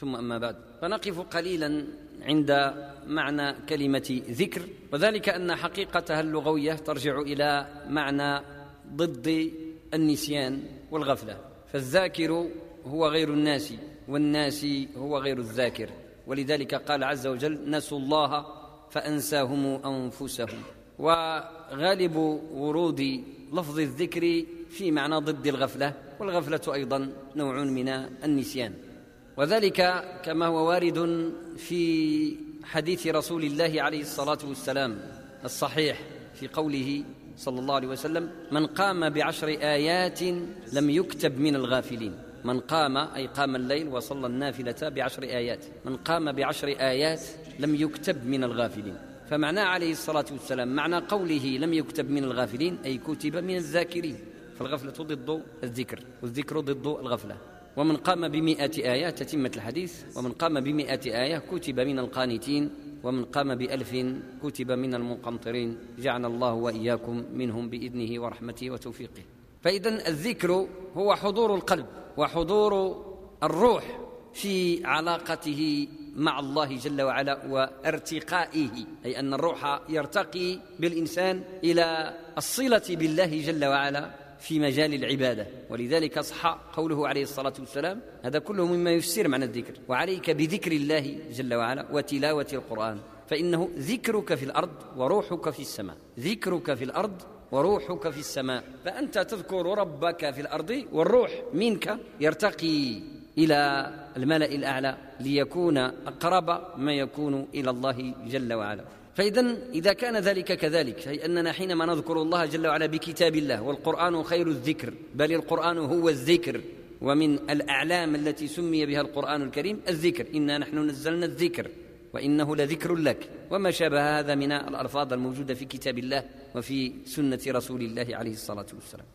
ثم أما بعد. فنقف قليلا عند معنى كلمة ذكر وذلك أن حقيقتها اللغوية ترجع إلى معنى ضد النسيان والغفلة. فالذاكر هو غير الناس والناس هو غير الذاكر. ولذلك قال عز وجل نسوا الله فأنساهم أنفسهم. وغالب ورود لفظ الذكر في معنى ضد الغفلة والغفلة أيضا نوع من النسيان. وذلك كما هو وارد في حديث رسول الله عليه الصلاة والسلام الصحيح في قوله صلى الله عليه وسلم من قام بعشر آيات لم يكتب من الغافلين. من قام أي قام الليل وصلى النافلة بعشر آيات. من قام بعشر آيات لم يكتب من الغافلين. فمعناه عليه الصلاة والسلام معنى قوله لم يكتب من الغافلين أي كتب من الذاكرين. فالغفلة ضد الذكر والذكر ضد الغفلة. ومن قام بمئة آية تتمة الحديث. ومن قام بمئة آية كتب من القانتين. ومن قام بألف كتب من المقنطرين. جعل الله وإياكم منهم بإذنه ورحمته وتوفيقه. فإذا الذكر هو حضور القلب وحضور الروح في علاقته مع الله جل وعلا وارتقائه. أي أن الروح يرتقي بالإنسان إلى الصلة بالله جل وعلا. في مجال العبادة. ولذلك صح قوله عليه الصلاة والسلام هذا كله مما يفسر معنى الذكر. وعليك بذكر الله جل وعلا وتلاوة القرآن. فإنه ذكرك في الأرض وروحك في السماء. ذكرك في الأرض وروحك في السماء. فأنت تذكر ربك في الأرض والروح منك يرتقي إلى الملأ الأعلى ليكون أقرب ما يكون إلى الله جل وعلا. فإذا إذا كان ذلك كذلك أي أننا حينما نذكر الله جل وعلا بكتاب الله والقرآن خير الذكر بل القرآن هو الذكر ومن الأعلام التي سمي بها القرآن الكريم الذكر إنا نحن نزلنا الذكر وإنه لذكر لك. وما شابه هذا من الألفاظ الموجودة في كتاب الله وفي سنة رسول الله عليه الصلاة والسلام.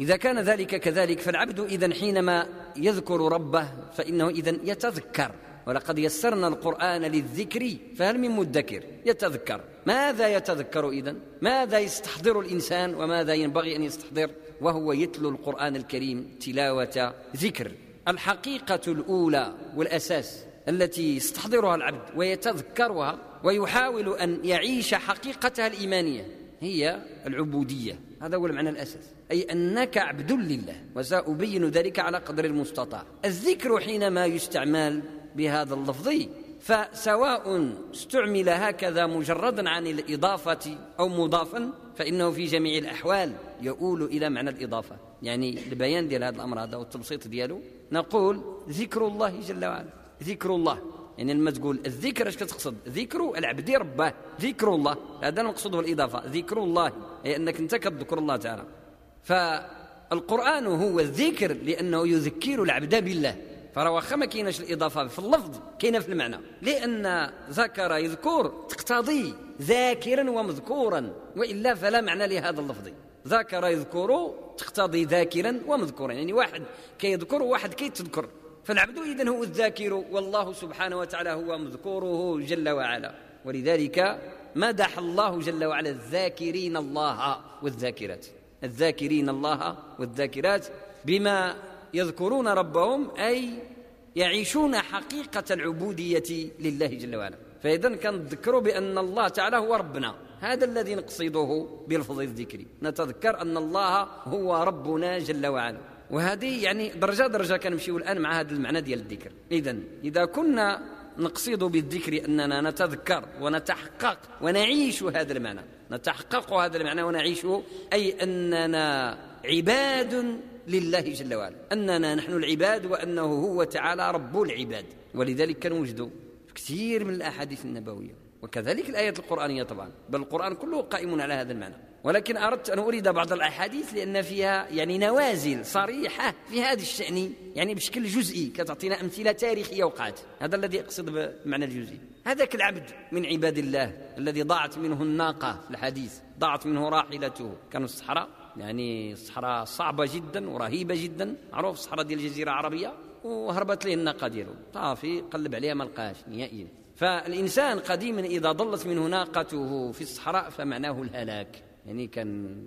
إذا كان ذلك كذلك فالعبد إذا حينما يذكر ربه فإنه إذا يتذكر. ولقد يسرنا القرآن للذكر فهل من مدكر؟ يتذكر. ماذا يتذكر إذن؟ ماذا يستحضر الإنسان وماذا ينبغي أن يستحضر؟ وهو يتلو القرآن الكريم تلاوة ذكر. الحقيقة الأولى والأساس التي يستحضرها العبد ويتذكرها ويحاول أن يعيش حقيقتها الإيمانية هي العبودية. هذا هو المعنى الأساس. أي أنك عبد لله وسأبين ذلك على قدر المستطاع. الذكر حينما يستعمل بهذا اللفظ. فسواء استعمل هكذا مجردا عن الإضافة أو مضافا فإنه في جميع الأحوال يؤول إلى معنى الإضافة. يعني البيان ديال هذا الأمر هذا والتبسيط دياله نقول ذكر الله جل وعلا. ذكر الله. يعني لما تقول الذكر اش كتقصد؟ ذكر العبد رباه ذكر الله. هذا المقصود بالإضافة. ذكر الله. أي أنك أنت كتذكر الله تعالى. فالقرآن هو الذكر لأنه يذكر العبد بالله. فراه واخا ما كايناش الإضافة في اللفظ كاينة في المعنى. لأن ذكر يذكر تقتضي ذاكرا ومذكورا وإلا فلا معنى لهذا اللفظ. ذكر يذكر تقتضي ذاكرا ومذكورا. يعني واحد كيذكر وواحد كيتذكر. فالعبد اذا هو الذاكر والله سبحانه وتعالى هو مذكوره جل وعلا. ولذلك مدح الله جل وعلا الذاكرين الله والذاكرات. الذاكرين الله والذاكرات بما يذكرون ربهم أي يعيشون حقيقة العبودية لله جل وعلا. فإذا كنذكروا بأن الله تعالى هو ربنا. هذا الذي نقصده بلفظ الذكر. نتذكر أن الله هو ربنا جل وعلا. وهذه يعني درجة درجة كنمشيو الآن مع هذا المعنى ديال الذكر. إذا إذا كنا نقصد بالذكر أننا نتذكر ونتحقق ونعيش هذا المعنى. نتحقق هذا المعنى ونعيشه أي أننا عباد لله جل وعلا. أننا نحن العباد وأنه هو تعالى رب العباد. ولذلك كنوجد كثير من الأحاديث النبوية. وكذلك الآيات القرآنية طبعا. بل القرآن كله قائم على هذا المعنى. ولكن أردت أن أريد بعض الأحاديث لأن فيها يعني نوازل صريحة في هذا الشأن. يعني بشكل جزئي كتعطينا أمثلة تاريخية وقعت. هذا الذي أقصد بمعنى الجزئي هذاك العبد من عباد الله الذي ضاعت منه الناقة في الحديث ضاعت منه راحلته. كانوا الصحراء يعني الصحراء صعبة جدا ورهيبة جدا. معروف الصحراء ديال الجزيرة العربية وهربت ليه الناقة ديالو صافي قلب عليها ما لقاش نهائيا. فالإنسان قديما إذا ضلت منه ناقته في الصحراء فمعناه الهلاك. يعني كان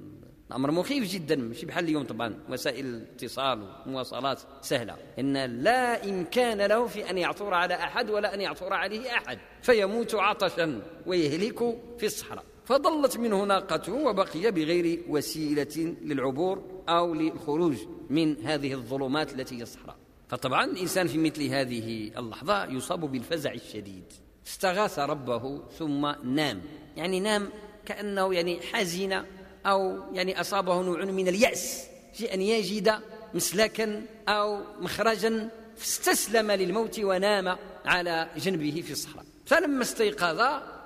أمر مخيف جدا مش بحال اليوم طبعا. وسائل الاتصال ومواصلات سهلة. إن لا إمكان له في أن يعثر على أحد ولا أن يعثر عليه أحد. فيموت عطشا ويهلك في الصحراء. فضلت منه ناقته وبقي بغير وسيلة للعبور أو للخروج من هذه الظلمات التي هي الصحراء. فطبعا الإنسان في مثل هذه اللحظة يصاب بالفزع الشديد. استغاث ربه ثم نام. يعني نام كأنه يعني حزن أو يعني أصابه نوع من اليأس. في أن يجد مسلكا أو مخرجا فاستسلم للموت ونام على جنبه في الصحراء. فلما استيقظ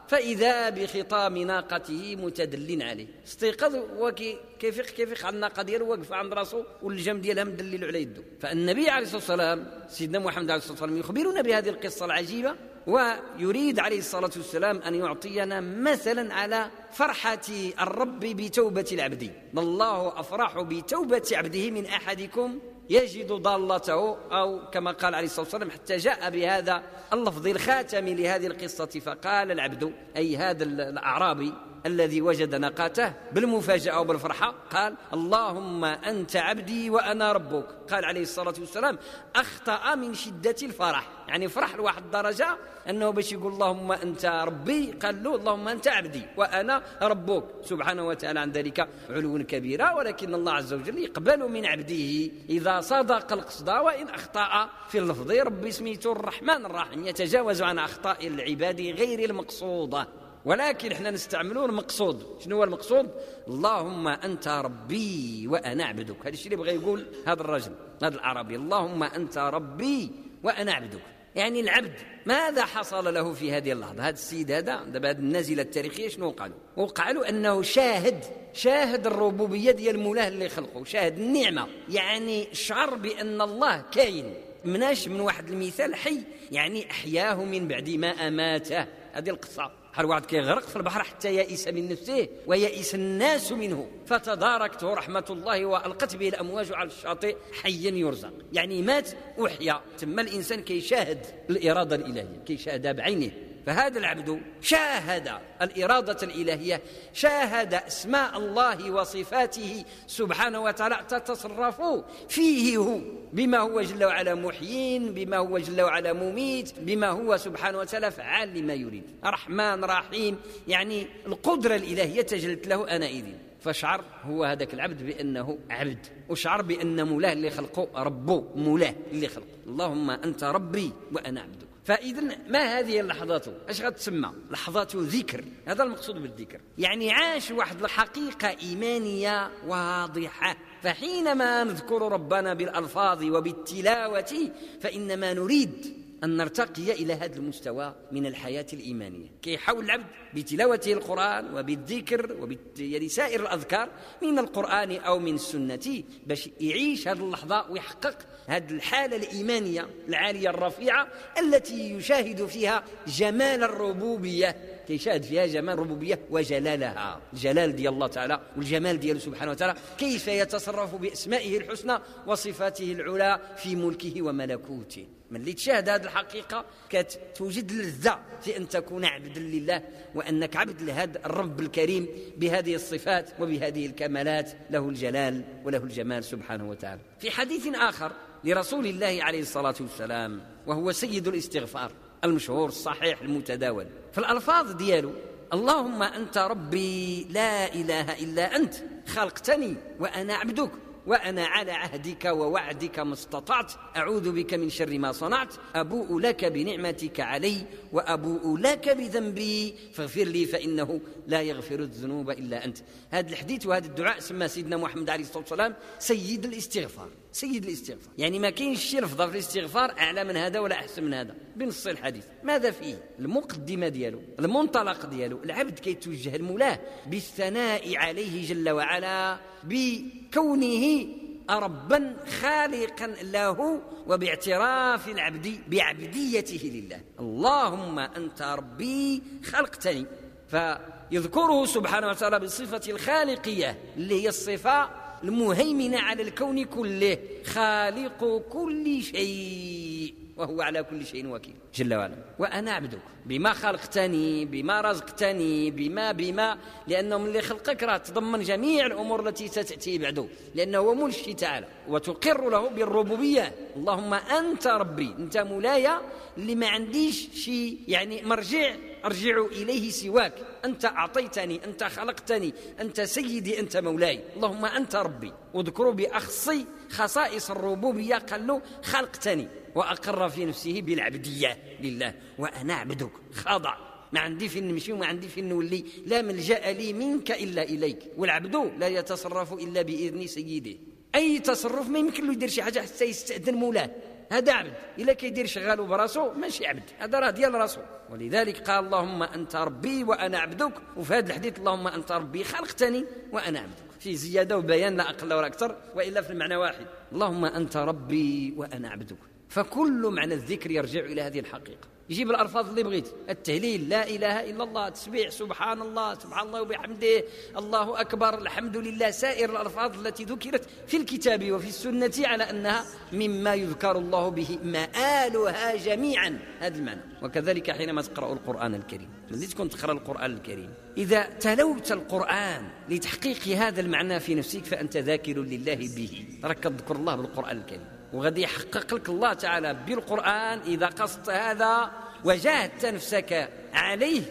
فإذا بخطام ناقته متدل عليه. استيقظ وكي كيف كيف على الناقة ديالو واقفة عند راسه والجم ديالها مدلل على يده فالنبي عليه الصلاة والسلام سيدنا محمد عليه الصلاة والسلام يخبرنا بهذه القصة العجيبة ويريد عليه الصلاة والسلام أن يعطينا مثلا على فرحة الرب بتوبة العبد. الله أفرح بتوبة عبده من أحدكم يجد ضالته أو كما قال عليه الصلاة والسلام حتى جاء بهذا اللفظ الخاتم لهذه القصة فقال العبد أي هذا الأعرابي الذي وجد ناقته بالمفاجأة وبالفرحة قال اللهم أنت عبدي وأنا ربك. قال عليه الصلاة والسلام أخطأ من شدة الفرح. يعني فرح لواحد الدرجة أنه باش يقول اللهم أنت ربي. قال له اللهم أنت عبدي وأنا ربك. سبحانه وتعالى عن ذلك علو كبيرا ولكن الله عز وجل يقبل من عبده إذا صدق القصد وإن أخطأ في اللفظ. ربي سميته الرحمن الرحيم. يتجاوز عن أخطاء العباد غير المقصودة ولكن إحنا نستعملون المقصود. شنو هو المقصود؟ اللهم أنت ربي وأنا عبدك هذا الشيء اللي بغى يقول هذا الرجل هذا الاعرابي اللهم أنت ربي وأنا عبدك يعني العبد ماذا حصل له في هذه اللحظة؟ هذا السيد هذا دابا هذه النازله التاريخية شنو وقع له وقع له أنه شاهد شاهد الربوبية ديال مولاه اللي خلقه شاهد النعمة. يعني شعر بأن الله كاين. مناش من واحد المثال حي يعني أحياه من بعد ما أماته. هذه القصة. بحال واحد كيغرق في البحر حتى يئس من نفسه ويئس الناس منه. فتداركته رحمة الله وألقت به الأمواج على الشاطئ حيا يرزق. يعني مات وحيا ثم الإنسان كيشاهد الإرادة الإلهية كيشاهدها بعينه. فهذا العبد شاهد الإرادة الإلهية شاهد أسماء الله وصفاته سبحانه وتعالى تتصرف فيه هو بما هو جل وعلا محيين بما هو جل وعلا مميت بما هو سبحانه وتعالى فعال لما يريد. رحمن رحيم يعني القدرة الإلهية تجلت له أنئذ. فشعر هو هذاك العبد بأنه عبد وشعر بأن مولاه اللي خلقه ربه مولاه اللي خلقه. اللهم أنت ربي وأنا عبدك فإذا ما هذه اللحظات؟ إيش غتسمى؟ لحظات ذكر. هذا المقصود بالذكر. يعني عاش واحد الحقيقة إيمانية واضحة. فحينما نذكر ربنا بالألفاظ وبالتلاوة فإنما نريد أن نرتقي إلى هذا المستوى من الحياة الإيمانية. كي يحاول العبد بتلاوته القرآن وبالذكر وبسائر الأذكار من القرآن أو من السنة باش يعيش هذه اللحظة ويحقق هذه الحالة الإيمانية العالية الرفيعة التي يشاهد فيها جمال الربوبية. كيشاهد فيها جمال الربوبية وجلالها. الجلال ديال الله تعالى والجمال دياله سبحانه وتعالى كيف يتصرف بأسمائه الحسنى وصفاته العلى في ملكه وملكوته. من اللي تشاهد هذه الحقيقة كتوجد لذة في أن تكون عبدا لله وأنك عبد لهذا الرب الكريم بهذه الصفات وبهذه الكمالات. له الجلال وله الجمال سبحانه وتعالى. في حديث آخر لرسول الله عليه الصلاة والسلام وهو سيد الاستغفار المشهور الصحيح المتداول. في الألفاظ ديالو اللهم أنت ربي لا إله إلا أنت خلقتني وأنا عبدك. وأنا على عهدك ووعدك ما استطعت. أعوذ بك من شر ما صنعت. أبوء لك بنعمتك علي وأبوء لك بذنبي. فاغفر لي فإنه لا يغفر الذنوب إلا أنت. هذا الحديث وهذا الدعاء سمى سيدنا محمد عليه الصلاة والسلام سيد الاستغفار. سيد الاستغفار. يعني ما كاينش شي لفظه في الاستغفار أعلى من هذا ولا أحسن من هذا. بنص الحديث. ماذا فيه؟ المقدمة ديالو المنطلق ديالو. العبد كيتوجه المولاه بالثناء عليه جل وعلا بكونه ربا خالقا له وباعتراف العبد بعبديته لله. اللهم أنت ربي خلقتني. فيذكره سبحانه وتعالى بصفه الخالقية اللي هي الصفة المهيمنة على الكون كله خالق كل شيء وهو على كل شيء وكيل. جل وعلا. وأنا عبدك. بما خلقتني بما رزقتني بما بما لأنه من اللي خلقك راه تضمن جميع الأمور التي ستأتي بعده لأنه هو ملشي تعالى وتقر له بالربوبية. اللهم أنت ربي أنت مولاي اللي ما عنديش شيء يعني مرجع أرجع إليه سواك. أنت أعطيتني أنت خلقتني أنت سيدي أنت مولاي. اللهم أنت ربي. واذكروا بأخص خصائص الربوبية قال له خلقتني. وأقر في نفسه بالعبدية لله. وأنا عبدك. خاضع. ما عندي فين نمشي وما عندي فين نولي لا ملجأ لي منك إلا إليك. والعبد لا يتصرف إلا بإذن سيده. أي تصرف ما يمكن له يدير شي حاجة حتى يستأذن مولاة. هذا عبد. إلا كيدير شغاله براسو ماشي عبد. هذا راه ديال راسو. ولذلك قال اللهم أنت ربي وأنا عبدك. وفي هذا الحديث اللهم أنت ربي خلقتني وأنا عبدك. في زيادة وبيان لا أقل ولا أكثر وإلا في المعنى واحد. اللهم أنت ربي وأنا عبدك. فكل معنى الذكر يرجع إلى هذه الحقيقة. يجيب الألفاظ اللي بغيت. التهليل لا إله إلا الله تسبيح سبحان الله سبحان الله وبحمده الله أكبر الحمد لله سائر الألفاظ التي ذكرت في الكتاب وفي السنة على أنها مما يذكر الله به مآلها جميعا. هذا المعنى. وكذلك حينما تقرأ القرآن الكريم. ملي تكون تقرأ القرآن الكريم؟ إذا تلوت القرآن لتحقيق هذا المعنى في نفسك فأنت ذاكر لله به. راك تذكر الله بالقرآن الكريم. وغادي يحقق لك الله تعالى بالقرآن إذا قصدت هذا وجاهدت نفسك عليه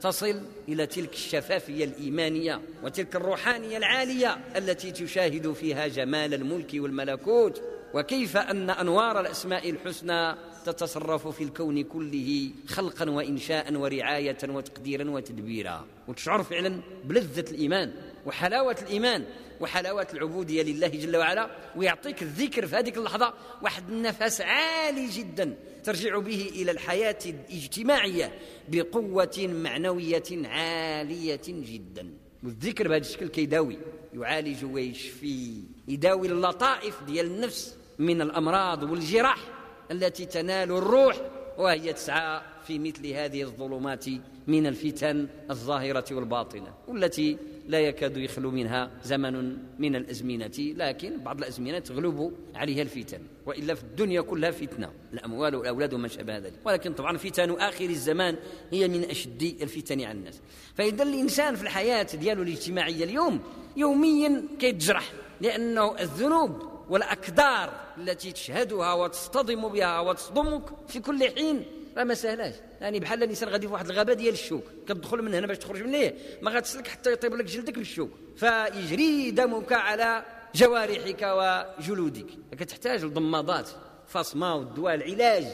تصل إلى تلك الشفافية الإيمانية وتلك الروحانية العالية التي تشاهد فيها جمال الملك والملكوت وكيف أن أنوار الأسماء الحسنى تتصرف في الكون كله خلقا وإنشاء ورعاية وتقديرا وتدبيرا. وتشعر فعلا بلذة الإيمان وحلاوة الإيمان وحلاوة العبودية لله جل وعلا. ويعطيك الذكر في هذه اللحظة واحد النفس عالي جدا ترجع به إلى الحياة الاجتماعية بقوة معنوية عالية جدا. والذكر بهذا الشكل كيداوي يعالج ويشفي يداوي اللطائف ديال النفس من الأمراض والجراح. التي تنال الروح وهي تسعى في مثل هذه الظلمات من الفتن الظاهرة والباطنة والتي لا يكاد يخلو منها زمن من الأزمنة لكن بعض الأزمنة تغلب عليها الفتن وإلا في الدنيا كلها فتنة الأموال والأولاد وما شابه ذلك ولكن طبعا فتن آخر الزمان هي من أشد الفتن على الناس. فإذا الإنسان في الحياة دياله الاجتماعية اليوم يوميا كيتجرح لأنه الذنوب والأكدار التي تشهدها وتصطدم بها وتصدمك في كل حين. راه ما سهلاش. يعني بحال الانسان غادي في واحد الغابة ديال الشوك كتدخل من هنا باش تخرج من ليه ما غتسلك حتى يطيب لك جلدك بالشوك فيجري دمك على جوارحك وجلودك. كتحتاج لضمادات فصمة والدواء العلاج.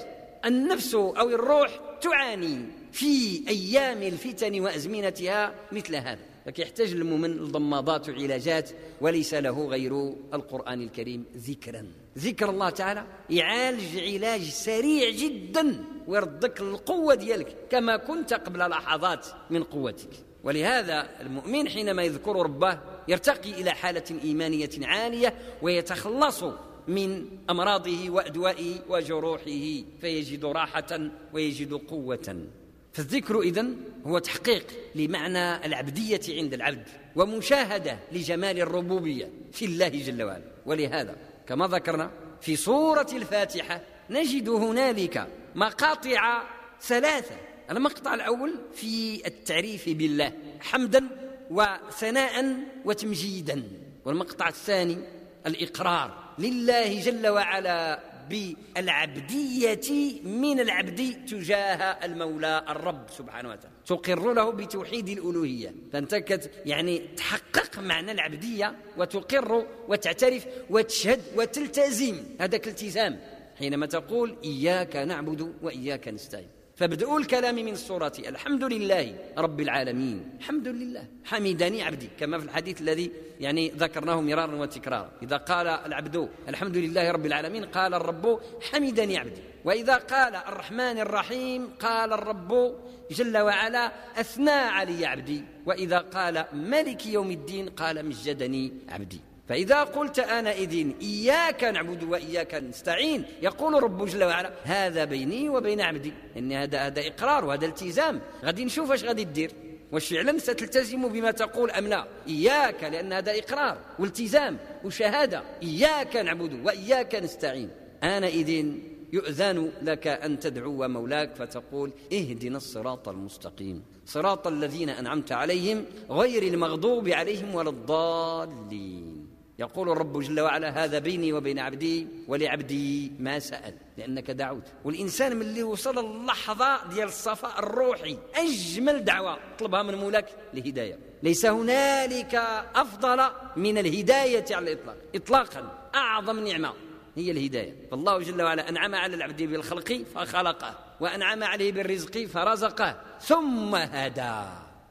النفس أو الروح تعاني في أيام الفتن وأزمنتها مثل هذا. فكيحتاج المؤمن لضمادات وعلاجات وليس له غير القرآن الكريم ذكرا. ذكر الله تعالى يعالج علاج سريع جدا ويردك القوة ديالك كما كنت قبل لحظات من قوتك. ولهذا المؤمن حينما يذكر ربه يرتقي إلى حالة إيمانية عالية ويتخلص من أمراضه وأدوائه وجروحه فيجد راحة ويجد قوة. فالذكر إذن هو تحقيق لمعنى العبدية عند العبد ومشاهدة لجمال الربوبية في الله جل وعلا. ولهذا كما ذكرنا في سورة الفاتحة نجد هنالك مقاطع ثلاثة. المقطع الأول في التعريف بالله حمدا وثناء وتمجيدا. والمقطع الثاني الإقرار لله جل وعلا بالعبدية من العبد تجاه المولى الرب سبحانه وتعالى. تقر له بتوحيد الألوهية. فأنت يعني تحقق معنى العبدية وتقر وتعترف وتشهد وتلتزم. هذاك الالتزام حينما تقول إياك نعبد وإياك نستعين. فابدأوا الكلام من السورة الحمد لله رب العالمين. الحمد لله. حمدني عبدي كما في الحديث الذي يعني ذكرناه مرارا وتكرارا. إذا قال العبد الحمد لله رب العالمين قال الرب حمدني عبدي. وإذا قال الرحمن الرحيم قال الرب جل وعلا أثنى علي عبدي. وإذا قال ملك يوم الدين قال مجدني عبدي. فإذا قلت آنئذ إياك نعبد وإياك نستعين يقول رب جل وعلا هذا بيني وبين عبدي. إن هذا هذا إقرار وهذا التزام. غادي نشوف اش غادي دير واش فعلا ستلتزم بما تقول أم لا. إياك لأن هذا إقرار والتزام وشهادة. إياك نعبد وإياك نستعين. آنئذ يؤذن لك أن تدعو مولاك فتقول اهدنا الصراط المستقيم. صراط الذين أنعمت عليهم غير المغضوب عليهم ولا الضالين. يقول الرب جل وعلا هذا بيني وبين عبدي ولعبدي ما سأل. لأنك دعوت. والإنسان من اللي وصل اللحظة ديال الصفاء الروحي أجمل دعوة. طلبها من مولاك الهداية ليس هنالك أفضل من الهداية على الإطلاق. إطلاقا أعظم نعمة هي الهداية. فالله جل وعلا أنعم على العبد بالخلق فخلقه وأنعم عليه بالرزق فرزقه. ثم هدى.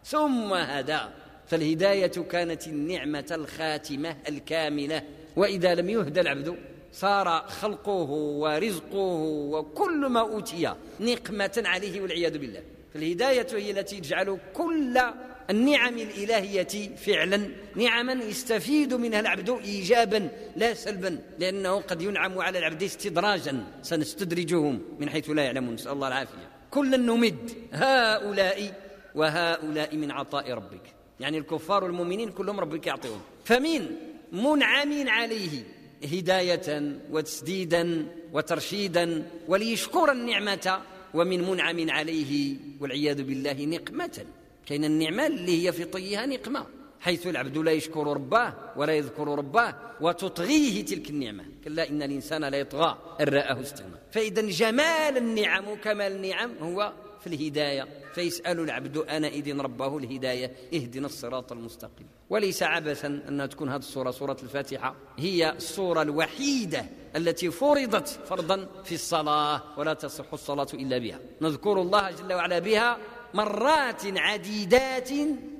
ثم هدى. فالهداية كانت النعمة الخاتمة الكاملة. وإذا لم يهدى العبد صار خلقه ورزقه وكل ما أوتي نقمة عليه والعياذ بالله. فالهداية هي التي تجعل كل النعم الإلهية فعلا. نعما يستفيد منها العبد إيجابا لا سلبا لأنه قد ينعم على العبد استدراجا. سنستدرجهم من حيث لا يعلمون. نسأل الله العافية. كلا نمد هؤلاء وهؤلاء من عطاء ربك. يعني الكفار والمؤمنين كلهم ربك يعطيهم. فمن منعم عليه هداية وتسديدا وترشيدا وليشكر النعمة ومن منعم عليه والعياذ بالله نقمة. كاين النعمة اللي هي في طيها نقمة حيث العبد لا يشكر رباه ولا يذكر رباه وتطغيه تلك النعمة. كلا إن الإنسان لا يطغى أن رآه استغنى. فإذا جمال النعم وكمال النعم هو في الهداية. فيسأل العبد أنا إذن ربه الهداية اهدنا الصراط المستقيم. وليس عبثا أن تكون هذه السورة سورة الفاتحة. هي السورة الوحيدة التي فرضت فرضا في الصلاة ولا تصح الصلاة إلا بها. نذكر الله جل وعلا بها مرات عديدات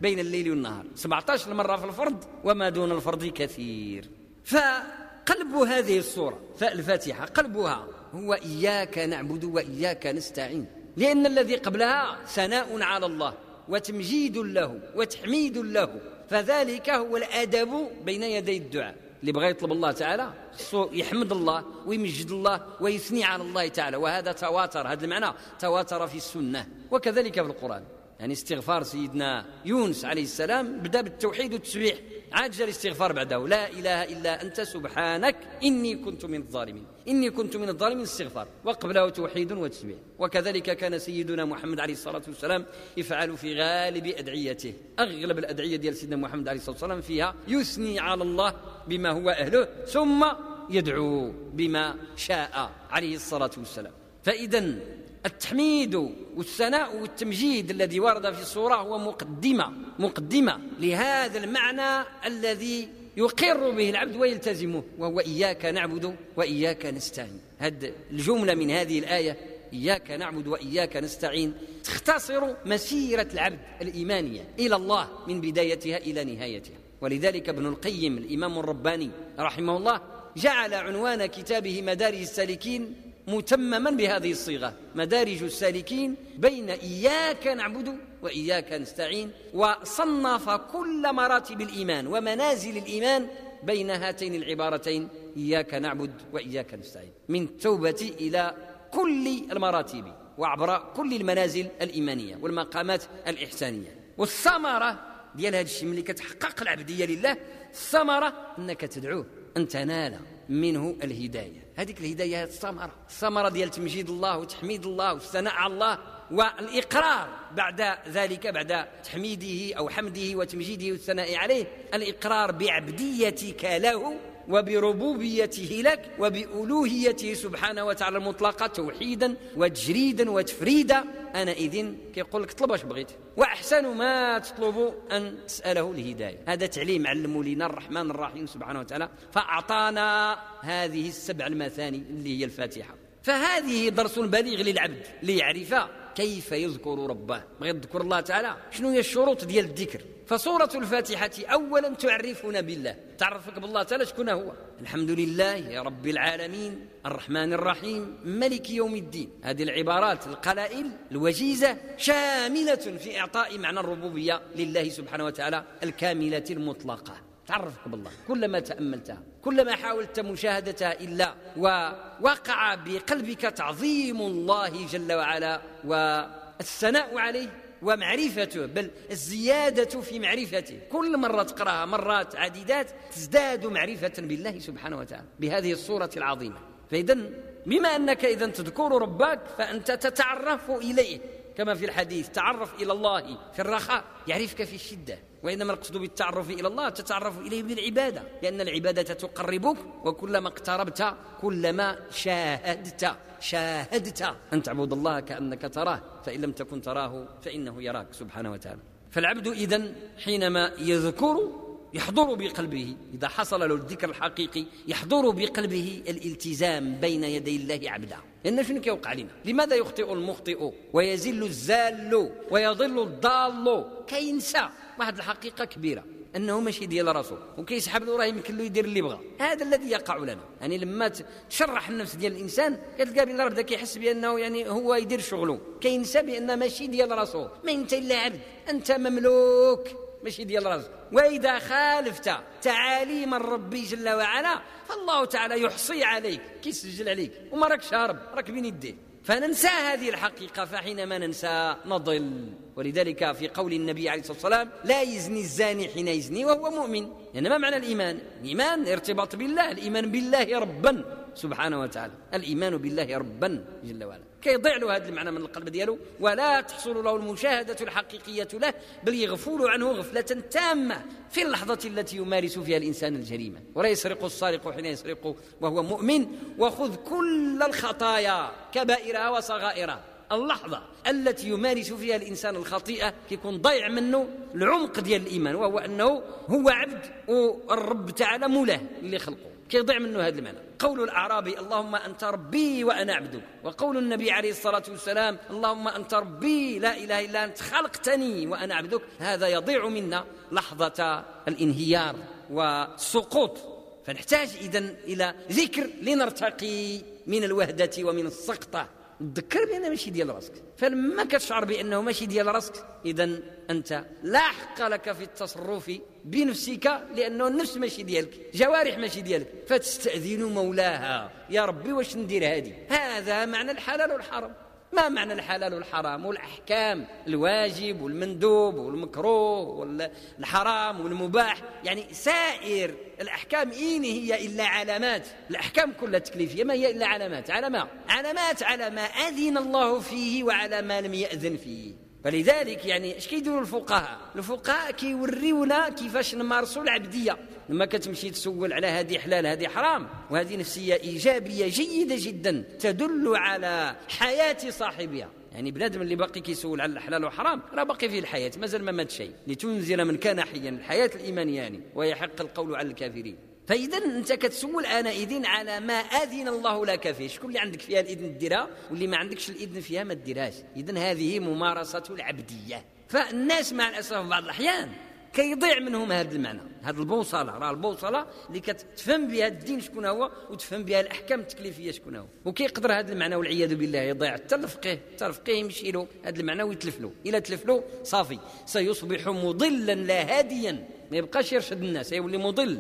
بين الليل والنهار. 17 مرة في الفرض وما دون الفرض كثير. فقلب هذه الصورة فالفاتحة قلبها هو إياك نعبد وإياك نستعين. لأن الذي قبلها ثناء على الله وتمجيد له وتحميد له. فذلك هو الأدب بين يدي الدعاء. اللي بغى يطلب الله تعالى يحمد الله ويمجد الله ويثني على الله تعالى. وهذا تواتر هذا المعنى تواتر في السنة. وكذلك في القرآن. يعني استغفار سيدنا يونس عليه السلام بدا بالتوحيد والتسبيح. عاد جاء الاستغفار بعده. لا إله إلا أنت سبحانك إني كنت من الظالمين. إني كنت من الظالمين استغفار. وقبله توحيد وتسبيح. وكذلك كان سيدنا محمد عليه الصلاة والسلام يفعل في غالب أدعيته. أغلب الأدعية ديال سيدنا محمد عليه الصلاة والسلام فيها يثني على الله بما هو أهله ثم يدعو بما شاء عليه الصلاة والسلام. فاذا التحميد والثناء والتمجيد الذي ورد في الصورة هو مقدمة مقدمة لهذا المعنى الذي يقر به العبد ويلتزمه وهو إياك نعبد وإياك نستعين. هذه الجملة من هذه الآية إياك نعبد وإياك نستعين تختصر مسيرة العبد الإيمانية إلى الله من بدايتها إلى نهايتها. ولذلك ابن القيم الإمام الرباني رحمه الله جعل عنوان كتابه مدارج السالكين متمما بهذه الصيغة. مدارج السالكين بين إياك نعبد وإياك نستعين وصنف كل مراتب الإيمان ومنازل الإيمان بين هاتين العبارتين إياك نعبد وإياك نستعين من التوبة إلى كل المراتب وعبر كل المنازل الإيمانية والمقامات الإحسانية. والثمرة ديال هذا الشيء ملي كتحقق العبدية لله الثمرة أنك تدعوه أن تنال منه الهداية. هذيك الهداية الثمرة. الثمرة ديال تمجيد الله وتحميد الله والثناء على الله والإقرار بعد ذلك بعد تحميده أو حمده وتمجيده والثناء عليه الإقرار بعبديتك له وبربوبيته لك وبألوهيته سبحانه وتعالى المطلقة توحيدا وتجريدا وتفريدا. أنا إذن كيقول لك طلب واش بغيت. وأحسن ما تطلب أن تسأله الهداية. هذا تعليم علمه لنا الرحمن الرحيم سبحانه وتعالى. فأعطانا هذه السبع المثاني اللي هي الفاتحة. فهذه درس بليغ للعبد ليعرف كيف يذكر ربه؟ بغيت تذكر الله تعالى؟ شنو هي الشروط ديال الذكر؟ فسورة الفاتحة أولا تعرفنا بالله. تعرفك بالله تعالى شكون هو؟ الحمد لله يا رب العالمين الرحمن الرحيم ملك يوم الدين. هذه العبارات القلائل الوجيزة شاملة في إعطاء معنى الربوبية لله سبحانه وتعالى الكاملة المطلقة. تعرفك بالله كلما تأملتها كلما حاولت مشاهدتها إلا ووقع بقلبك تعظيم الله جل وعلا والثناء عليه ومعرفته بل الزيادة في معرفته. كل مرة تقرأها مرات عديدات تزداد معرفة بالله سبحانه وتعالى بهذه الصورة العظيمة. فإذا بما أنك إذا تذكر ربك فأنت تتعرف إليه. كما في الحديث تعرف إلى الله في الرخاء يعرفك في الشدة وإنما القصد بالتعرف إلى الله تتعرف إليه بالعبادة لأن العبادة تقربك وكلما اقتربت كلما شاهدت شاهدت. أن تعبد الله كأنك تراه فإن لم تكن تراه فإنه يراك سبحانه وتعالى. فالعبد إذن حينما يذكر يحضر بقلبه إذا حصل له الذكر الحقيقي يحضر بقلبه الالتزام بين يدي الله عبدا لأن شنو كيوقع لنا؟ لماذا يخطئ المخطئ ويزل الزال ويضل الضال؟ كينسى. واحد الحقيقة كبيرة أنه ماشي ديال راسو وكيسحب له راه يمكن له يدير اللي بغى. هذا الذي يقع لنا. يعني لما تشرح النفس ديال الإنسان كتلقى بأن بدا كيحس بأنه يعني هو يدير شغله. كينسى بأن ماشي ديال راسو ما أنت إلا عبد أنت مملوك. ماشي ديال راسك وإذا خالفت تعاليم الرب جل وعلا فالله تعالى يحصي عليك كيسجل عليك وما راكش هارب راك بين يديه. فننسى هذه الحقيقة فحينما ننسى نضل. ولذلك في قول النبي عليه الصلاة والسلام لا يزني الزاني حين يزني وهو مؤمن. يعني ما معنى الإيمان؟ الإيمان ارتباط بالله الإيمان بالله ربا. سبحانه وتعالى. الإيمان بالله ربا جل وعلا. كيضيع له هذا المعنى من القلب ديالو ولا تحصل له المشاهدة الحقيقية له بل يغفل عنه غفلة تامة في اللحظة التي يمارس فيها الإنسان الجريمة. ولا يسرق السارق حين يسرق وهو مؤمن. وخذ كل الخطايا كبائرها وصغائرها. اللحظة التي يمارس فيها الإنسان الخطيئة كيكون ضيع منه العمق ديال الإيمان وهو أنه هو عبد والرب تعالى مولاه اللي خلقه كيضيع منه هذا المعنى قول الأعرابي اللهم أنت ربي وأنا عبدك. وقول النبي عليه الصلاة والسلام اللهم أنت ربي لا إله إلا أنت خلقتني وأنا عبدك. هذا يضيع منا لحظة الانهيار والسقوط فنحتاج إذن إلى ذكر لنرتقي من الوهدة ومن السقطة. تذكر بأنه ماشي ديال راسك. فلما كتشعر بأنه ماشي ديال راسك إذا أنت لا حق لك في التصرف بنفسك لأنه النفس ماشي ديالك جوارح ماشي ديالك. فتستأذن مولاها. يا ربي واش ندير هذه؟ هذا معنى الحلال والحرام. ما معنى الحلال والحرام؟ والأحكام الواجب والمندوب والمكروه والحرام والمباح. يعني سائر الأحكام إين هي إلا علامات. الأحكام كلها تكليفية. ما هي إلا علامات؟ على ما؟ علامات على ما أذن الله فيه وعلى ما لم يأذن فيه. فلذلك يعني اش كيديروا الفقهاء؟ الفقهاء كيوريونا كيفاش نمارسوا العبدية. لما كتمشي تسول على هذه حلال هذه حرام. وهذه نفسية إيجابية جيدة جدا تدل على حياة صاحبها. يعني بنادم اللي باقي كيسول على الحلال وحرام راه باقي فيه الحياة مازال ما مات شيء. لتنزل من كان حيا الحياة الإيمانية يعني ويحق القول على الكافرين. فاذا أنت كتسول آنئذ على ما آذن الله لك فيه. شكون اللي عندك فيها الإذن ديرها واللي ما عندكش الإذن فيها ما ديرهاش اذا هذه ممارسة العبدية. فالناس مع الأسف بعض الأحيان كيضيع منهم هذا المعنى هذه البوصلة راه البوصلة اللي كتفهم بها الدين شكون هو وتفهم بها الأحكام التكليفية شكون هو. وكيقدر هذا المعنى والعياذ بالله يضيع حتى الفقيه حتى الفقيه يمشي له هذا المعنى ويتلف له إلا تلف له صافي. سيصبح مضلا لا هاديا ما يبقاش يرشد الناس يولي مضل.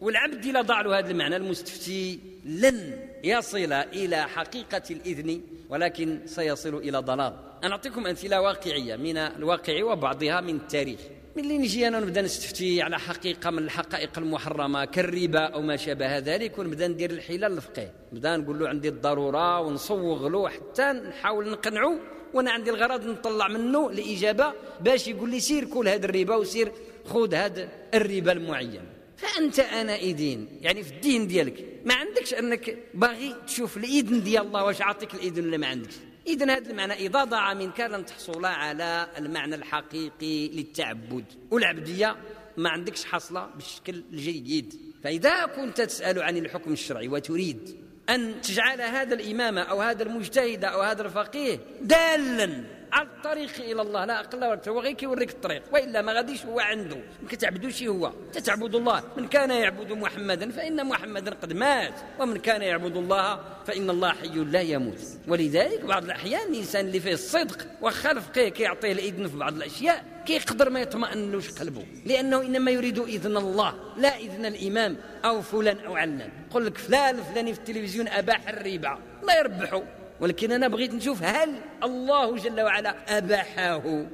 والعبد إذا ضع له هذا المعنى المستفتي لن يصل إلى حقيقة الإذن ولكن سيصل إلى ضلال. أنا أعطيكم أمثلة واقعية من الواقع وبعضها من التاريخ. من اللي نجي أنا نبدأ نستفتي على حقيقة من الحقائق المحرمة كالربا أو ما شابه ذلك ونبدأ ندير الحيلة للفقيه. نبدأ نقول له عندي الضرورة ونصوغ له حتى نحاول نقنعه وأنا عندي الغرض نطلع منه الاجابه باش يقول لي سير كل هذا الربا وسير خذ هذا الربا المعين. فأنت انئذ يعني في الدين ديالك ما عندكش أنك باغي تشوف الإذن ديال الله واش عاطيك الإذن ولا ما عندكش. اذا هذا المعنى اذا ضاع منك لن تحصل على المعنى الحقيقي للتعبد. والعبدية ما عندكش حصلة بالشكل الجيد. فإذا كنت تسأل عن الحكم الشرعي وتريد أن تجعل هذا الإمام أو هذا المجتهد أو هذا الفقيه دالا على الطريق إلى الله. لا أقل ولا هو غير كيوريك الطريق. وإلا ما غاديش هو عنده. ما كتعبدوش هو. تتعبد الله. من كان يعبد محمدا فإن محمدا قد مات. ومن كان يعبد الله فإن الله حي لا يموت. ولذلك بعض الأحيان الإنسان اللي فيه الصدق واخا الفقيه كيعطيه الإذن في بعض الأشياء كيقدر ما يطمئنوش قلبه. لأنه إنما يريد إذن الله. لا إذن الإمام أو فلان أو علان. يقول لك فلان الفلاني في التلفزيون أباح الربا. الله يربحه. ولكن أنا بغيت نشوف هل الله جل وعلا أباحه.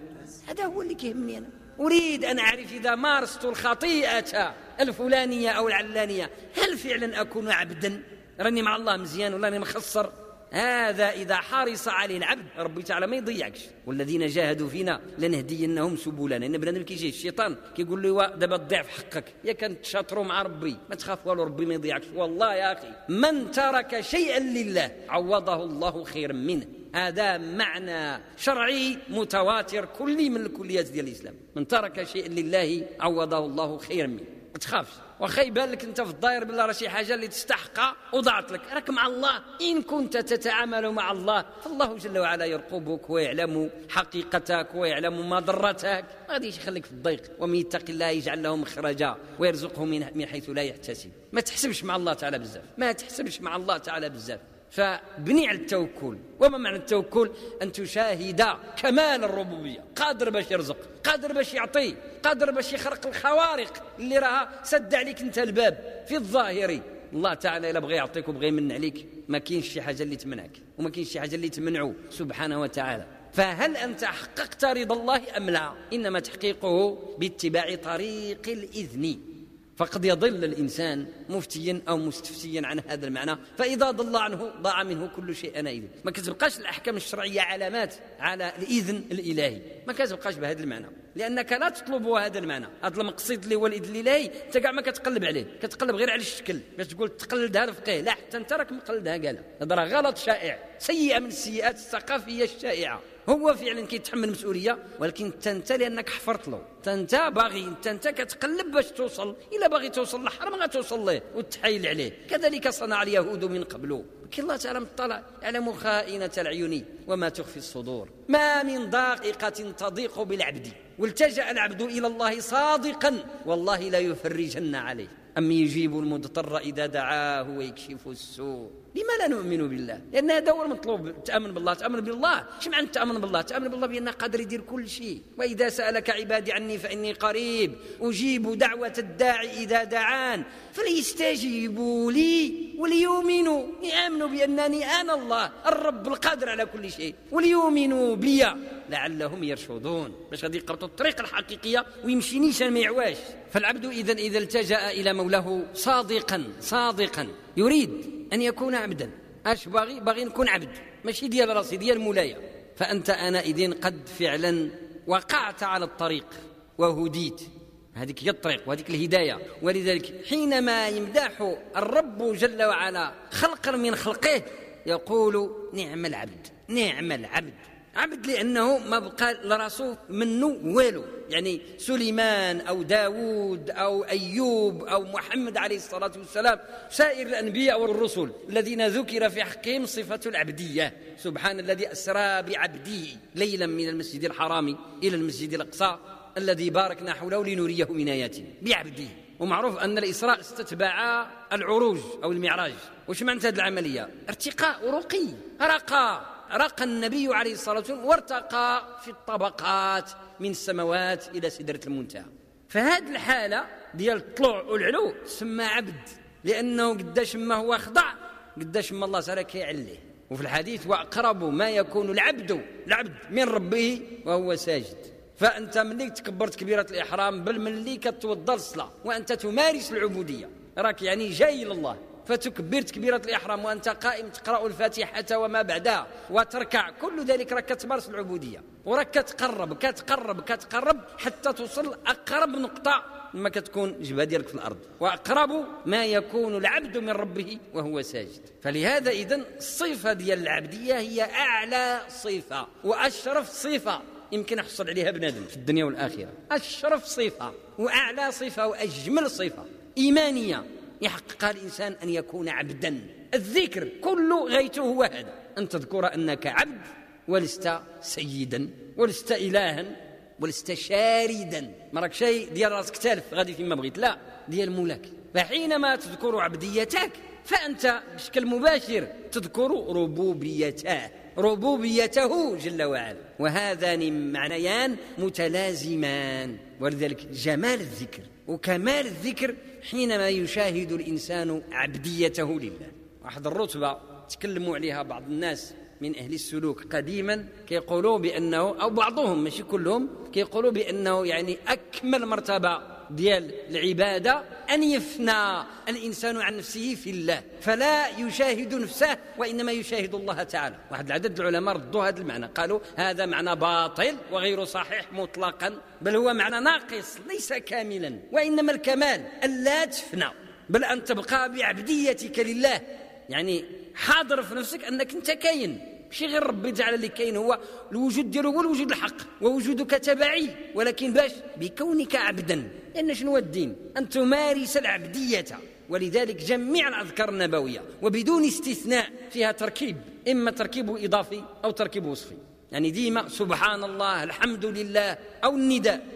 هذا هو اللي كيهمني أنا. أريد أن أعرف إذا مارست الخطيئة الفلانية أو العلانية هل فعلا أكون عبدا؟ راني مع الله مزيان ولا راني مخسر؟ هذا إذا حرص عليه العبد ربي تعالى ما يضيعكش. والذين جاهدوا فينا لنهدينهم سبلنا. إن بنادم كيجي الشيطان كيقول له دابا تضيع في حقك. يا كان تشاطروا مع ربي ما تخاف والو ربي ما يضيعكش. والله يا أخي من ترك شيئا لله عوضه الله خيرا منه. هذا معنى شرعي متواتر كلي من الكليات ديال الإسلام. من ترك شيئا لله عوضه الله خيرا منه. ما تخافش. واخا يبان لك انت في الداير بالله راه شي حاجة اللي تستحقها وضعت لك. راك مع الله. إن كنت تتعامل مع الله فالله جل وعلا يرقبك ويعلم حقيقتك ويعلم ما ضرتك. ما غاديش يخليك في الضيق. ومن يتق الله يجعل له مخرجا ويرزقه من حيث لا يحتسب. ما تحسبش مع الله تعالى بزاف. ما تحسبش مع الله تعالى بزاف. فبني على التوكل. وما معنى التوكل؟ أن تشاهد كمال الربوبية. قادر باش يرزق قادر باش يعطي قادر باش يخرق الخوارق اللي راها. سد عليك انت الباب في الظاهر. الله تعالى إلا بغى يعطيك وبغى يمن عليك. ما كاينش شي حاجة اللي تمنعك وما كاينش شي حاجة اللي تمنعه سبحانه وتعالى. فهل أنت حققت رضا الله أم لا؟ إنما تحقيقه باتباع طريق الإذن. فقد يضل الإنسان مفتيا أو مستفتيا عن هذا المعنى. فإذا ضل عنه ضاع منه كل شيء أنا إذن. ما كتبقاش الأحكام الشرعية علامات على الإذن الإلهي. ما كتبقاش بهذا المعنى. لأنك لا تطلب هذا المعنى. هذا المقصد اللي هو الإذن الإلهي أنت كاع ما كتقلب عليه. كتقلب غير على الشكل. باش تقول تقلدها الفقيه لا حتى أنت راك مقلدها قال. هذا غلط شائع. سيئة من السيئات الثقافية الشائعة. هو فعلا كيتحمل مسؤولية ولكن انت لأنك حفرت له. انت باغي انت كتقلب باش توصل. إلا باغي توصل للحرم غتوصل له وتحايل عليه. كذلك صنع اليهود من قبل. لكن الله تعالى مطلع يعلم خائنة العيون وما تخفي الصدور. ما من دقيقة تضيق بالعبد. والتجأ العبد إلى الله صادقا والله لا يفرجن عليه. أم يجيب المضطر إذا دعاه ويكشف السوء؟ لما لا نؤمن بالله؟ لأن هذا هو المطلوب تأمن بالله تأمن بالله. إيش معنى تأمن بالله؟ تأمن بالله بأنه قادر يدير كل شيء. وإذا سألك عبادي عني فإني قريب. أجيب دعوة الداعي إذا دعان. فليستجيبوا لي وليؤمنوا. يآمنوا بأنني أنا الله الرب القادر على كل شيء. وليؤمنوا بي. لعلهم يرشدون. باش غادي يقرطوا الطريق الحقيقية ويمشي نيشان ما يعواش فالعبد إذا إذا التجأ إلى مولاه صادقا صادقا يريد أن يكون عبدا. أش باغي باغي نكون عبد. ماشي ديال راسي ديال مولاي. فأنت آنئذ قد فعلا وقعت على الطريق وهديت. هذيك هي الطريق وهذيك الهداية. ولذلك حينما يمدح الرب جل وعلا خلقا من خلقه يقول نعم العبد نعم العبد. عبد لأنه ما بقى لراسو منه والو. يعني سليمان أو داود أو أيوب أو محمد عليه الصلاة والسلام سائر الأنبياء والرسل الذين ذكر في حقهم صفة العبدية. سبحان الذي أسرى بعبده ليلا من المسجد الحرام إلى المسجد الأقصى الذي باركنا حوله لنريه من آياتنا بعبده. ومعروف أن الإسراء استتبع العروج أو المعراج. وش معنى هذه العملية؟ ارتقاء رقي رقى. رقى النبي عليه الصلاة والسلام وارتقى في الطبقات من السماوات إلى سدرة المنتهى. فهذه الحالة ديال الطلوع والعلو سمى عبد لأنه قداش ما هو خضع قداش ما الله تعالى كيعليه وفي الحديث وأقرب ما يكون العبد العبد من ربه وهو ساجد. فأنت ملي تكبرت كبيرة الإحرام بل ملي كتوضى الصلاة وأنت تمارس العبودية. راك يعني جاي لله. فتكبر تكبيرة الإحرام وأنت قائم تقرأ الفاتحة وما بعدها وتركع. كل ذلك راك تمارس العبودية. وراك كتقرب كتقرب كتقرب حتى توصل أقرب نقطة ما كتكون الجبهة ديالك في الأرض. وأقرب ما يكون العبد من ربه وهو ساجد. فلهذا إذن الصفة ديال العبدية هي أعلى صفة وأشرف صفة يمكن يحصل عليها بنادم في الدنيا والآخرة. أشرف صفة وأعلى صفة وأجمل صفة إيمانية. يحقق الإنسان أن يكون عبدا. الذكر كل غايته هو هذا أن تذكر أنك عبد ولست سيدا ولست إلها ولست شاردا. ما راك شيء ديال راسك تالف غادي فيما بغيت. لا ديال مولاك. فحينما تذكر عبديتك فأنت بشكل مباشر تذكر ربوبيته ربوبيته جل وعلا. وهذان معنيان متلازمان. ولذلك جمال الذكر. وكمال الذكر حينما يشاهد الإنسان عبديته لله. واحد الرتبة تكلموا عليها بعض الناس من أهل السلوك قديما كيقولوا بأنه أو بعضهم ماشي كلهم كيقولوا بأنه يعني أكمل مرتبة ديال العبادة أن يفنى الإنسان عن نفسه في الله. فلا يشاهد نفسه وإنما يشاهد الله تعالى. واحد العدد العلماء ردوا هذا المعنى. قالوا هذا معنى باطل وغير صحيح مطلقا بل هو معنى ناقص ليس كاملا. وإنما الكمال ألا تفنى. بل أن تبقى بعبديتك لله. يعني حاضر في نفسك أنك أنت كاين. ماشي غير ربي جعل اللي كاين هو الوجود ديالو هو الوجود الحق ووجودك تبعي ولكن باش بكونك عبدا لأن شنو الدين؟ أن تمارس العبدية. ولذلك جميع الأذكار النبوية وبدون استثناء فيها تركيب إما تركيب إضافي أو تركيب وصفي. يعني ديما سبحان الله الحمد لله أو النداء.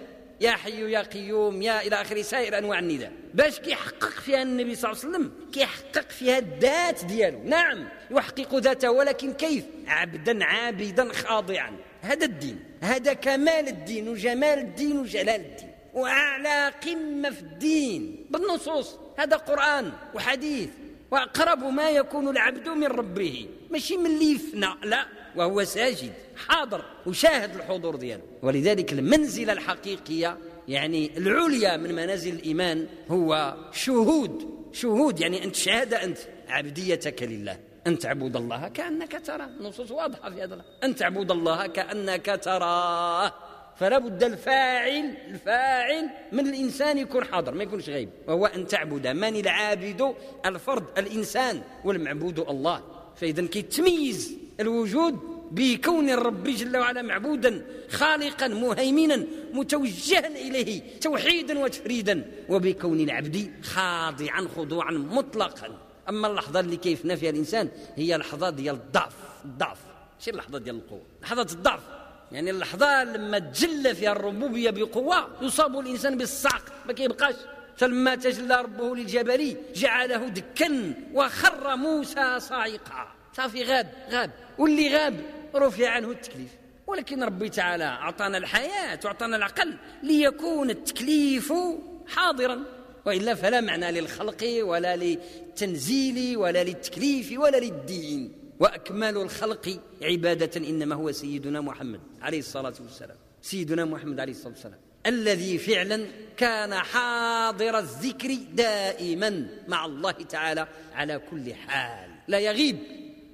يا حي يا قيوم يا إلى آخره سائر أنواع النداء. باش كيحقق فيها النبي صلى الله عليه وسلم كيحقق فيها الذات ديالو. نعم يحقق ذاته ولكن كيف؟ عبدا عابدا خاضعا. هذا الدين هذا كمال الدين وجمال الدين وجلال الدين. وأعلى قمة في الدين. بالنصوص هذا قرآن وحديث. وأقرب ما يكون العبد من ربه. ماشي من اللي يفنى لا. وهو ساجد حاضر وشاهد الحضور ديالو. ولذلك المنزلة الحقيقية يعني العليا من منازل الإيمان هو شهود. شهود يعني ان تشهد أنت عبديتك لله. أن تعبد الله كأنك تراه. نصوص واضحة في هذا أن تعبد الله كأنك تراه. فلا بد الفاعل الفاعل من الإنسان يكون حاضر ما يكونش غيب. وهو أن تعبد من العابد؟ الفرد الإنسان والمعبود الله. فإذا كيتميز الوجود بكون الرب جل وعلا معبودا خالقا مهيمنا متوجها إليه توحيدا وتفريدا وبكون العبد خاضعا خضوعا مطلقا. أما اللحظة اللي كيفنا فيها الإنسان هي لحظة ديال الضعف الضعف. ماشي اللحظه ديال القوة لحظة الضعف. يعني اللحظة لما تجلى فيها الربوبية بقوة يصاب الإنسان بالصعق ما كيبقاش. فلما تجلى ربه للجبل جعله دكا وخر موسى صاعقا. صافي غاب غاب. واللي غاب رفع عنه التكليف. ولكن ربي تعالى أعطانا الحياة وأعطانا العقل ليكون التكليف حاضرا. وإلا فلا معنى للخلق ولا للتنزيل ولا للتكليف ولا للدين. وأكمل الخلق عبادة إنما هو سيدنا محمد عليه الصلاة والسلام. سيدنا محمد عليه الصلاة والسلام. الذي فعلا كان حاضر الذكر دائما مع الله تعالى على كل حال. لا يغيب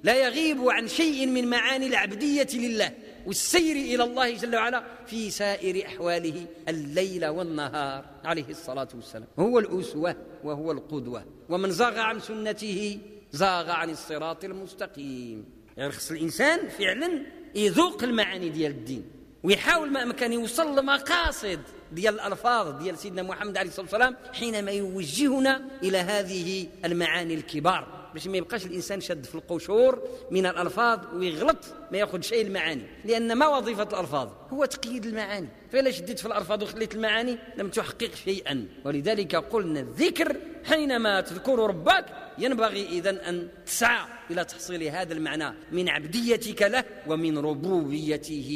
لا يغيب عن شيء من معاني العبدية لله والسير إلى الله جل وعلا في سائر أحواله الليل والنهار عليه الصلاة والسلام. هو الأسوة وهو القدوة. ومن زاغ عن سنته زاغ عن الصراط المستقيم. يعني خص الإنسان فعلا يذوق المعاني ديال الدين ويحاول ما أمكن يوصل لمقاصد ديال الألفاظ ديال سيدنا محمد عليه الصلاة والسلام حينما يوجهنا إلى هذه المعاني الكبار. باش ما يبقاش الإنسان شد في القشور من الألفاظ ويغلط ما يأخذ شيء المعاني. لأن ما وظيفة الألفاظ؟ هو تقييد المعاني. فإلا شديت في الألفاظ وخليت المعاني لم تحقق شيئا. ولذلك قلنا الذكر حينما تذكر ربك ينبغي اذا أن تسعى. إلى تحصيل هذا المعنى من عبديتك له ومن ربوبيته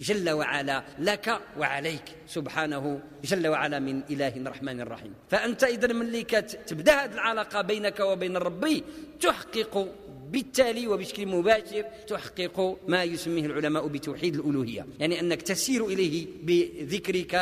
جل وعلا لك وعليك سبحانه جل وعلا من إله رحمن رحيم فأنت اذا ملي تبدأ هذه العلاقة بينك وبين الرب تحقق بالتالي وبشكل مباشر تحقق ما يسميه العلماء بتوحيد الألوهية. يعني أنك تسير إليه بذكرك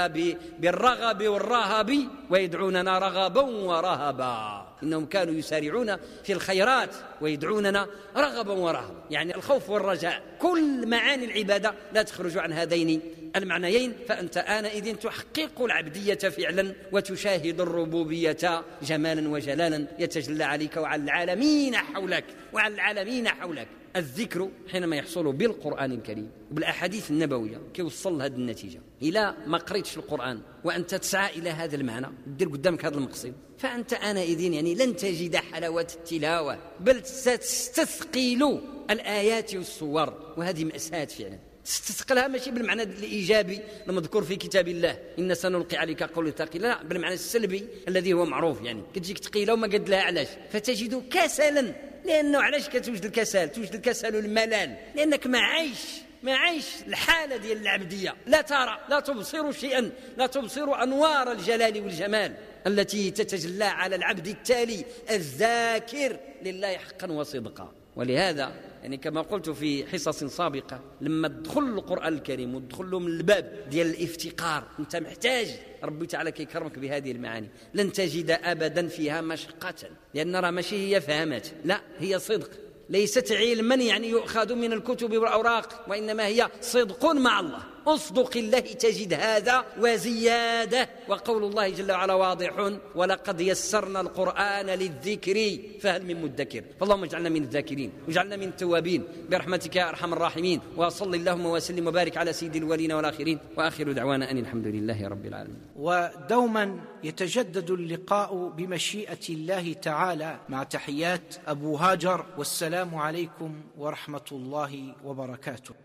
بالرغب والرهب ويدعوننا رغبا ورهبا. إنهم كانوا يسارعون في الخيرات ويدعوننا رغبا ورهبا. يعني الخوف والرجاء. كل معاني العبادة لا تخرج عن هذين المعنيين فأنت آنئذ تحقق العبدية فعلا وتشاهد الربوبية جمالا وجلالا يتجلى عليك وعلى العالمين حولك وعلى العالمين حولك. الذكر حينما يحصل بالقرآن الكريم بالأحاديث النبوية كيوصل لهذه النتيجة إلى ما قريتش القرآن وأنت تسعى إلى هذا المعنى دير قدامك هذا المقصد. فأنت آنئذ يعني لن تجد حلاوة التلاوة بل ستستثقل الآيات والصور وهذه مأساة فعلا. تستثقلها ماشي بالمعنى الإيجابي المذكور في كتاب الله. إن سنلقي عليك قول ثقيلا لا بالمعنى السلبي الذي هو معروف يعني. كتجيك ثقيله وما قد لها علاش. فتجد كسلا. لأنه علاش كتوجد الكسل؟ توجد الكسل والملال لأنك ما عايش ما عايش الحالة ديال العبدية. لا ترى لا تبصر شيئا. لا تبصر أنوار الجلال والجمال التي تتجلى على العبد التالي الذاكر لله حقا وصدقا. ولهذا يعني كما قلت في حصص سابقة لما تدخل القرآن الكريم وتدخل له من الباب ديال الافتقار أنت محتاج ربي تعالى كيكرمك بهذه المعاني. لن تجد أبدا فيها مشقة لأن راه ماشي هي فهمت. لا هي صدق. ليست علما يعني يؤخذ من الكتب والأوراق وإنما هي صدق مع الله. أصدق الله تجد هذا وزيادة. وقول الله جل وعلا واضح ولقد يسرنا القرآن للذكر. فهل من مدكر؟ فاللهم اجعلنا من الذاكرين واجعلنا من التوابين. برحمتك يا أرحم الراحمين. وصل اللهم وسلم وبارك على سيد الاولين والآخرين. وآخر دعوانا أن الحمد لله رب العالمين. ودوما يتجدد اللقاء بمشيئة الله تعالى مع تحيات أبو هاجر. والسلام عليكم ورحمة الله وبركاته.